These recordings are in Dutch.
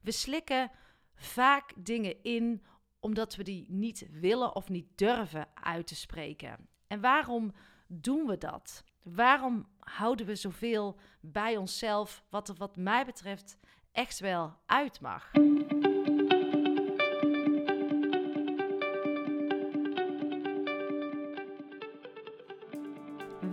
We slikken vaak dingen in omdat we die niet willen of niet durven uit te spreken. En waarom doen we dat? Waarom houden we zoveel bij onszelf, wat er wat mij betreft echt wel uit mag?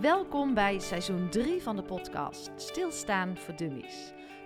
Welkom bij seizoen 3 van de podcast Stilstaan voor Dummies.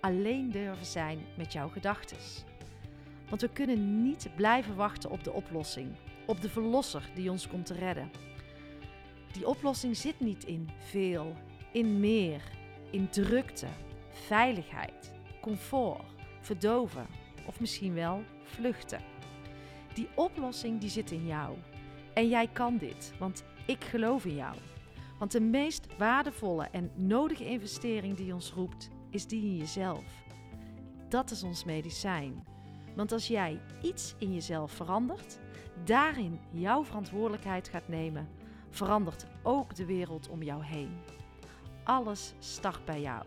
alleen durven zijn met jouw gedachten. Want we kunnen niet blijven wachten op de oplossing, op de verlosser die ons komt te redden. Die oplossing zit niet in veel, in meer, in drukte, veiligheid, comfort, verdoven of misschien wel vluchten. Die oplossing die zit in jou. En jij kan dit, want ik geloof in jou. Want de meest waardevolle en nodige investering die ons roept, is die in jezelf. Dat is ons medicijn. Want als jij iets in jezelf verandert, daarin jouw verantwoordelijkheid gaat nemen, verandert ook de wereld om jou heen. Alles start bij jou.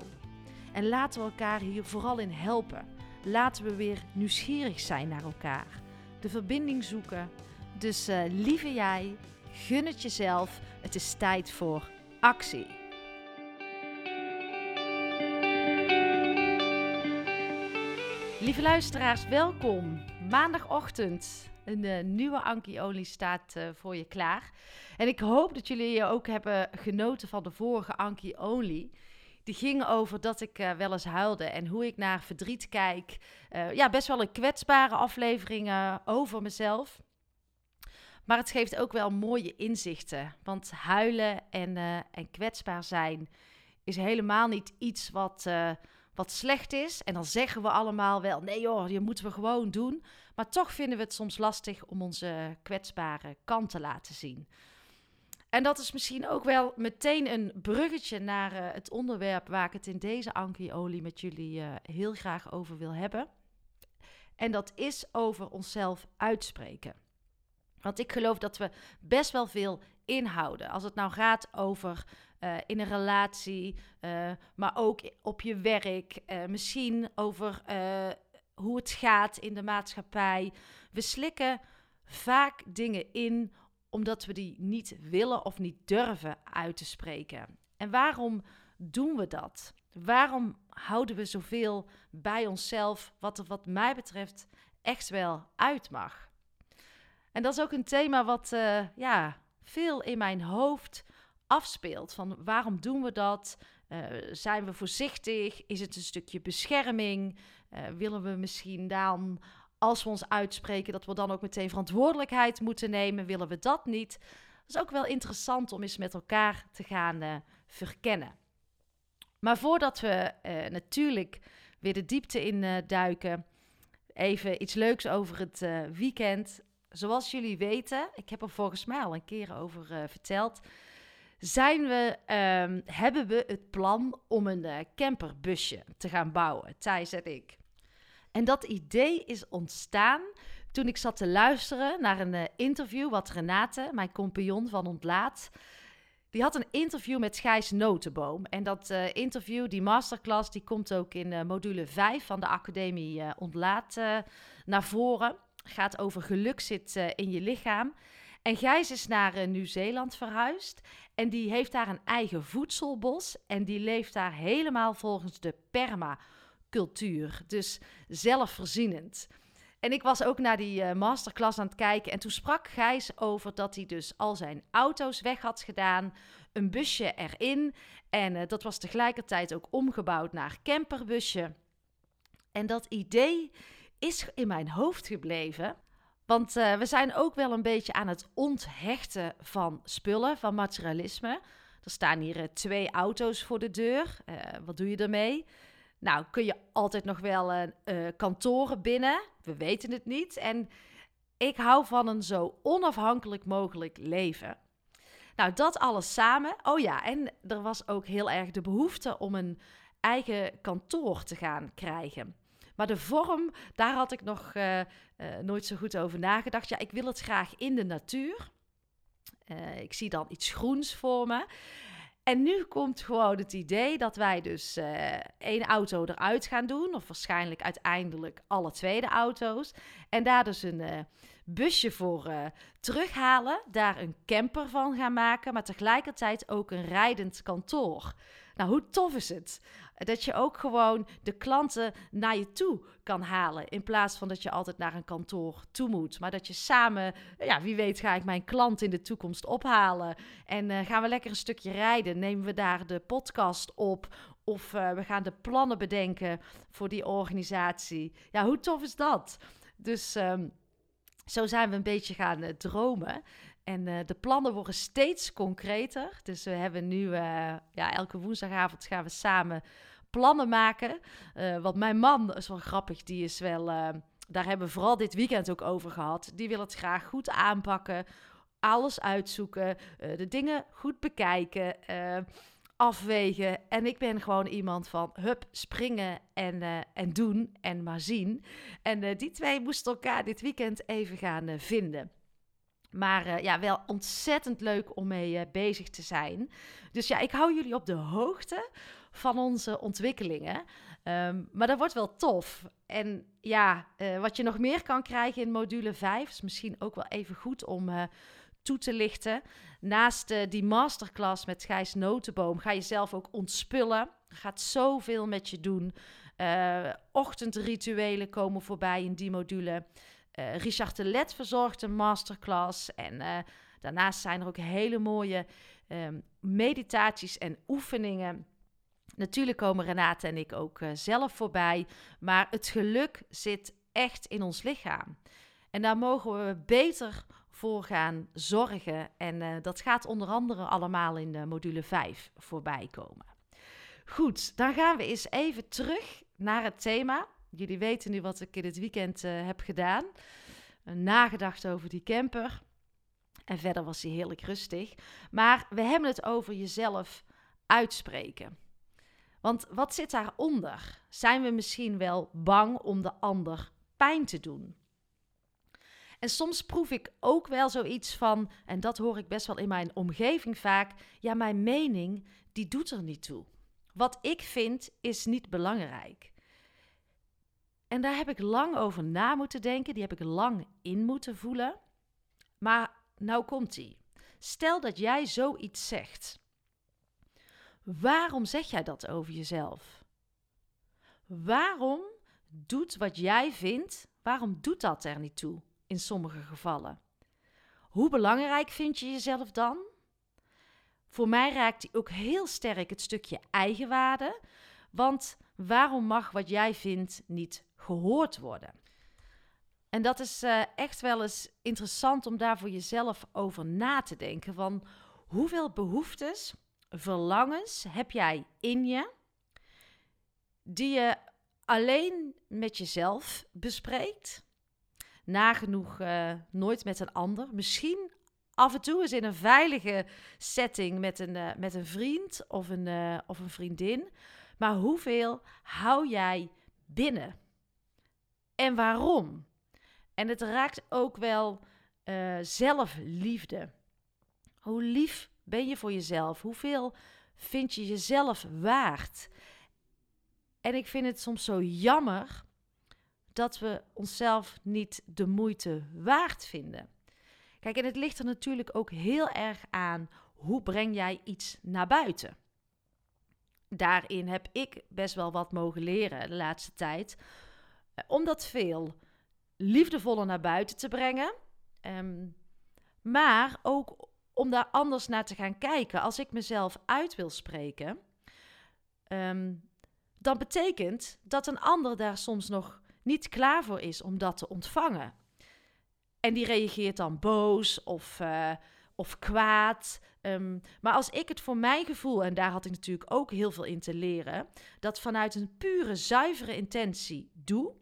En laten we elkaar hier vooral in helpen. Laten we weer nieuwsgierig zijn naar elkaar. De verbinding zoeken. Dus uh, lieve jij, gun het jezelf. Het is tijd voor actie. Lieve luisteraars, welkom. Maandagochtend. Een uh, nieuwe Anki Only staat uh, voor je klaar. En ik hoop dat jullie je ook hebben genoten van de vorige Anki Only. Die ging over dat ik uh, wel eens huilde en hoe ik naar verdriet kijk. ja, best wel een kwetsbare aflevering over mezelf. Maar het geeft ook wel mooie inzichten. Want huilen en, en kwetsbaar zijn is helemaal niet iets wat wat slecht is. En dan zeggen we allemaal wel: nee joh, je moeten we gewoon doen. Maar toch vinden we het soms lastig om onze kwetsbare kant te laten zien. En dat is misschien ook wel meteen een bruggetje naar uh, het onderwerp waar ik het in deze Anki-olie met jullie uh, heel graag over wil hebben. En dat is over onszelf uitspreken. Want ik geloof dat we best wel veel inhouden. Als het nou gaat over uh, in een relatie, uh, maar ook op je werk, uh, misschien over hoe het gaat in de maatschappij. We slikken vaak dingen in omdat we die niet willen of niet durven uit te spreken. En waarom doen we dat? Waarom houden we zoveel bij onszelf, wat er wat mij betreft echt wel uit mag? En dat is ook een thema wat ja, veel in mijn hoofd afspeelt. Van waarom doen we dat? Uh, zijn we voorzichtig? Is het een stukje bescherming? Uh, willen we misschien dan, als we ons uitspreken, dat we dan ook meteen verantwoordelijkheid moeten nemen? Willen we dat niet? Dat is ook wel interessant om eens met elkaar te gaan uh, verkennen. Maar voordat we natuurlijk weer de diepte in duiken, even iets leuks over het weekend. Zoals jullie weten, ik heb er volgens mij al een keer over verteld zijn we, um, hebben we het plan om een uh, camperbusje te gaan bouwen, Thijs en ik. En dat idee is ontstaan toen ik zat te luisteren naar een uh, interview wat Renate, mijn compagnon van Ontlaat, die had een interview met Gijs Notenboom. En dat uh, interview, die masterclass, die komt ook in module 5 van de Academie Ontlaat naar voren. Gaat over geluk zit in je lichaam. En Gijs is naar Nieuw-Zeeland verhuisd. En die heeft daar een eigen voedselbos. En die leeft daar helemaal volgens de permacultuur. Dus zelfvoorzienend. En ik was ook naar die uh, masterclass aan het kijken. En toen sprak Gijs over dat hij dus al zijn auto's weg had gedaan. Een busje erin. En uh, dat was tegelijkertijd ook omgebouwd naar camperbusje. En dat idee is in mijn hoofd gebleven. Want uh, we zijn ook wel een beetje aan het onthechten van spullen, van materialisme. Er staan hier uh, twee auto's voor de deur. Uh, wat doe je ermee? Nou, kun je altijd nog wel kantoren binnen. We weten het niet. En ik hou van een zo onafhankelijk mogelijk leven. Nou, dat alles samen. Oh ja, en er was ook heel erg de behoefte om een eigen kantoor te gaan krijgen. Maar de vorm, daar had ik nog uh, uh, nooit zo goed over nagedacht. Ja, ik wil het graag in de natuur. Uh, ik zie dan iets groens voor me. En nu komt gewoon het idee dat wij dus één auto eruit gaan doen. Of waarschijnlijk uiteindelijk alle tweede auto's. En daar dus een busje voor terughalen, daar een camper van gaan maken, maar tegelijkertijd ook een rijdend kantoor. Nou, hoe tof is het? Dat je ook gewoon de klanten naar je toe kan halen. In plaats van dat je altijd naar een kantoor toe moet. Maar dat je samen, ja, wie weet, ga ik mijn klant in de toekomst ophalen. En uh, gaan we lekker een stukje rijden. Nemen we daar de podcast op. Of uh, we gaan de plannen bedenken voor die organisatie. Ja, hoe tof is dat? Dus. Um, zo zijn we een beetje gaan uh, dromen. En de plannen worden steeds concreter. Dus we hebben nu, ja, elke woensdagavond gaan we samen plannen maken. want mijn man is wel grappig, die is wel, daar hebben we vooral dit weekend ook over gehad. Die wil het graag goed aanpakken, alles uitzoeken, de dingen goed bekijken afwegen. En ik ben gewoon iemand van hup, springen en, uh, en doen en maar zien. En uh, die twee moesten elkaar dit weekend even gaan uh, vinden. Maar ja, wel ontzettend leuk om mee bezig te zijn. Dus ja, ik hou jullie op de hoogte van onze ontwikkelingen. Um, maar dat wordt wel tof. En ja, wat je nog meer kan krijgen in module 5 is misschien ook wel even goed om toe te lichten. Naast uh, die masterclass met Gijs Notenboom ga je zelf ook ontspullen. Gaat zoveel met je doen. Ochtendrituelen komen voorbij in die module. Richard de Let verzorgt een masterclass. En daarnaast zijn er ook hele mooie ehm, meditaties en oefeningen. Natuurlijk komen Renate en ik ook zelf voorbij. Maar het geluk zit echt in ons lichaam. En daar mogen we beter voor gaan zorgen. En uh, dat gaat onder andere allemaal in de module 5 voorbij komen. Goed, dan gaan we eens even terug naar het thema. Jullie weten nu wat ik in het weekend uh, heb gedaan. Nagedacht over die camper. En verder was hij heerlijk rustig. Maar we hebben het over jezelf uitspreken. Want wat zit daaronder? Zijn we misschien wel bang om de ander pijn te doen? En soms proef ik ook wel zoiets van, en dat hoor ik best wel in mijn omgeving vaak, ja, mijn mening, die doet er niet toe. Wat ik vind is niet belangrijk. En daar heb ik lang over na moeten denken, die heb ik lang in moeten voelen. Maar nou komt ie. Stel dat jij zoiets zegt. Waarom zeg jij dat over jezelf? Waarom doet wat jij vindt, waarom doet dat er niet toe? in sommige gevallen. Hoe belangrijk vind je jezelf dan? Voor mij raakt die ook heel sterk het stukje eigenwaarde. Want waarom mag wat jij vindt niet gehoord worden? En dat is uh, echt wel eens interessant om daar voor jezelf over na te denken. Van hoeveel behoeftes, verlangens heb jij in je die je alleen met jezelf bespreekt? nagenoeg uh, nooit met een ander. Misschien af en toe eens in een veilige setting met een, uh, met een vriend of een, uh, of een vriendin. Maar hoeveel hou jij binnen? En waarom? En het raakt ook wel zelfliefde. Hoe lief ben je voor jezelf? Hoeveel vind je jezelf waard? En ik vind het soms zo jammer dat we onszelf niet de moeite waard vinden. Kijk, en het ligt er natuurlijk ook heel erg aan hoe breng jij iets naar buiten. Daarin heb ik best wel wat mogen leren de laatste tijd. Eh, om dat veel liefdevoller naar buiten te brengen. Ehm, maar ook om daar anders naar te gaan kijken. Als ik mezelf uit wil spreken, um, dan betekent dat een ander daar soms nog niet klaar voor is om dat te ontvangen. En die reageert dan boos of, uh, of kwaad. Ehm, maar als ik het voor mijn gevoel, en daar had ik natuurlijk ook heel veel in te leren, dat vanuit een pure, zuivere intentie doe.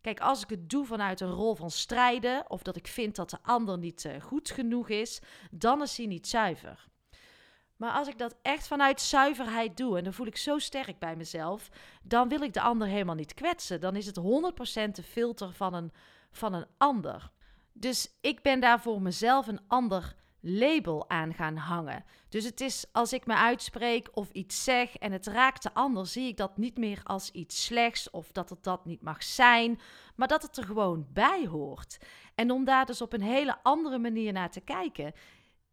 Kijk, als ik het doe vanuit een rol van strijden, of dat ik vind dat de ander niet uh, goed genoeg is, dan is hij niet zuiver. Maar als ik dat echt vanuit zuiverheid doe, en dan voel ik zo sterk bij mezelf, dan wil ik de ander helemaal niet kwetsen. Dan is het 100% de filter van een, van een ander. Dus ik ben daar voor mezelf een ander label aan gaan hangen. Dus het is als ik me uitspreek of iets zeg en het raakt de ander, zie ik dat niet meer als iets slechts of dat het dat niet mag zijn, maar dat het er gewoon bij hoort. En om daar dus op een hele andere manier naar te kijken,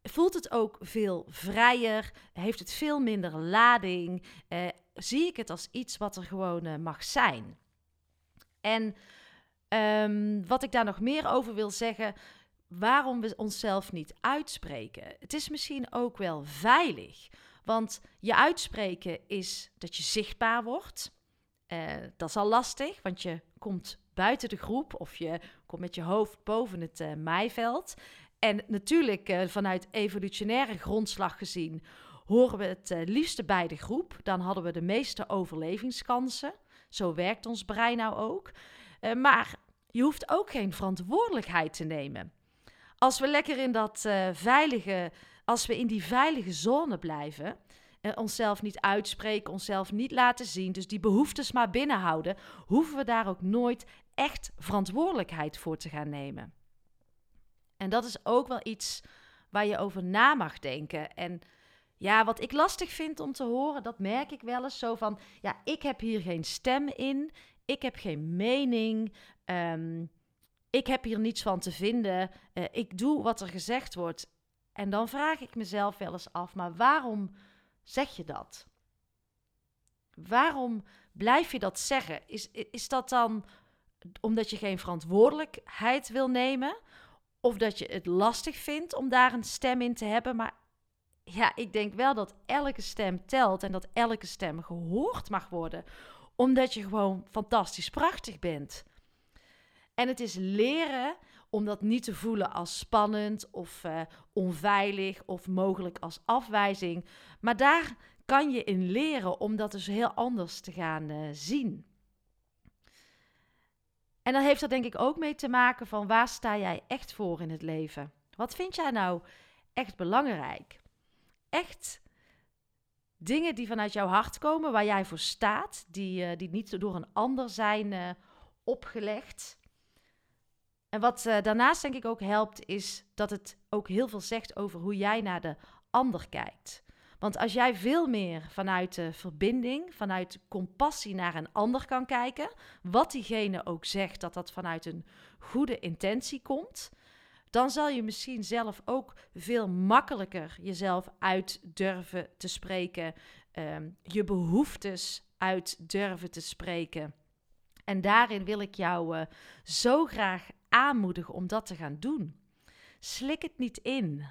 voelt het ook veel vrijer, heeft het veel minder lading, eh, zie ik het als iets wat er gewoon eh, mag zijn. En um, wat ik daar nog meer over wil zeggen, waarom we onszelf niet uitspreken. Het is misschien ook wel veilig, want je uitspreken is dat je zichtbaar wordt. Uh, dat is al lastig, want je komt buiten de groep of je komt met je hoofd boven het uh. En natuurlijk, uh, vanuit evolutionaire grondslag gezien, horen we het liefste bij de groep. Dan hadden we de meeste overlevingskansen. Zo werkt ons brein nou ook. Maar je hoeft ook geen verantwoordelijkheid te nemen. Als we lekker in dat veilige, als we in die veilige zone blijven, en onszelf niet uitspreken, onszelf niet laten zien, dus die behoeftes maar binnenhouden, hoeven we daar ook nooit echt verantwoordelijkheid voor te gaan nemen. En dat is ook wel iets waar je over na mag denken. En ja, wat ik lastig vind om te horen, dat merk ik wel eens zo van: ja, ik heb hier geen stem in, ik heb geen mening, ehm, ik heb hier niets van te vinden, uh, ik doe wat er gezegd wordt. En dan vraag ik mezelf wel eens af: maar waarom zeg je dat? Waarom blijf je dat zeggen? Is, is dat dan omdat je geen verantwoordelijkheid wil nemen? Of dat je het lastig vindt om daar een stem in te hebben. Maar ja, ik denk wel dat elke stem telt en dat elke stem gehoord mag worden. Omdat je gewoon fantastisch prachtig bent. En het is leren om dat niet te voelen als spannend of uh, onveilig of mogelijk als afwijzing. Maar daar kan je in leren om dat dus heel anders te gaan uh, zien. En dan heeft dat denk ik ook mee te maken van waar sta jij echt voor in het leven? Wat vind jij nou echt belangrijk? Echt dingen die vanuit jouw hart komen, waar jij voor staat, die, uh, die niet door een ander zijn opgelegd. En wat uh, daarnaast denk ik ook helpt, is dat het ook heel veel zegt over hoe jij naar de ander kijkt. Want als jij veel meer vanuit de verbinding, vanuit compassie naar een ander kan kijken, wat diegene ook zegt, dat dat vanuit een goede intentie komt, dan zal je misschien zelf ook veel makkelijker jezelf uit durven te spreken, um, je behoeftes uit durven te spreken. En daarin wil ik jou uh, zo graag aanmoedigen om dat te gaan doen. Slik het niet in.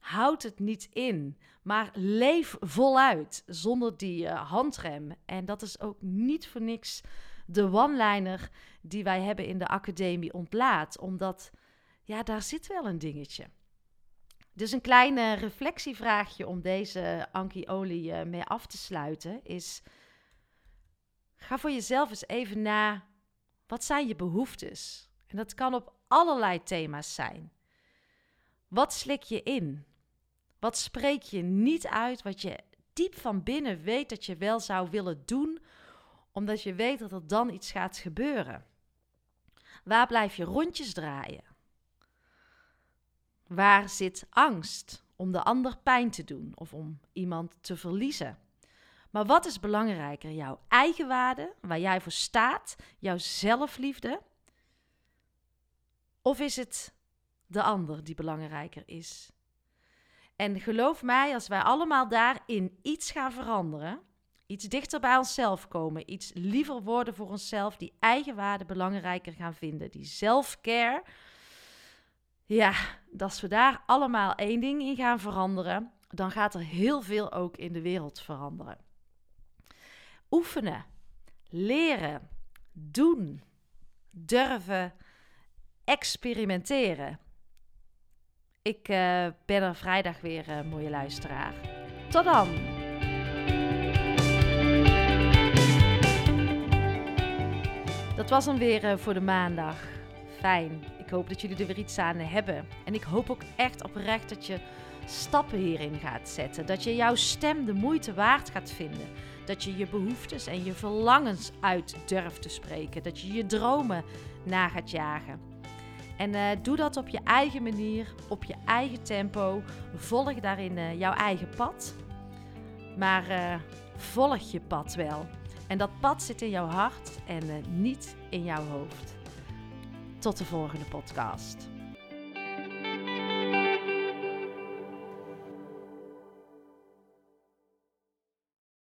Houd het niet in, maar leef voluit zonder die uh, handrem. En dat is ook niet voor niks de one-liner die wij hebben in de academie ontlaat, omdat ja, daar zit wel een dingetje. Dus een kleine reflectievraagje om deze Anki Olie uh, mee af te sluiten is: ga voor jezelf eens even na. Wat zijn je behoeftes? En dat kan op allerlei thema's zijn. Wat slik je in? Wat spreek je niet uit wat je diep van binnen weet dat je wel zou willen doen, omdat je weet dat er dan iets gaat gebeuren? Waar blijf je rondjes draaien? Waar zit angst om de ander pijn te doen of om iemand te verliezen? Maar wat is belangrijker? Jouw eigen waarde, waar jij voor staat, jouw zelfliefde? Of is het de ander die belangrijker is? En geloof mij, als wij allemaal daarin iets gaan veranderen, iets dichter bij onszelf komen, iets liever worden voor onszelf, die eigenwaarde belangrijker gaan vinden, die self-care, ja, als we daar allemaal één ding in gaan veranderen, dan gaat er heel veel ook in de wereld veranderen. Oefenen, leren, doen, durven, experimenteren. Ik uh, ben er vrijdag weer, uh, mooie luisteraar. Tot dan! Dat was dan weer uh, voor de maandag. Fijn. Ik hoop dat jullie er weer iets aan hebben. En ik hoop ook echt oprecht dat je stappen hierin gaat zetten. Dat je jouw stem de moeite waard gaat vinden. Dat je je behoeftes en je verlangens uit durft te spreken. Dat je je dromen na gaat jagen. En uh, doe dat op je eigen manier, op je eigen tempo. Volg daarin uh, jouw eigen pad. Maar uh, volg je pad wel. En dat pad zit in jouw hart en niet in jouw hoofd. Tot de volgende podcast.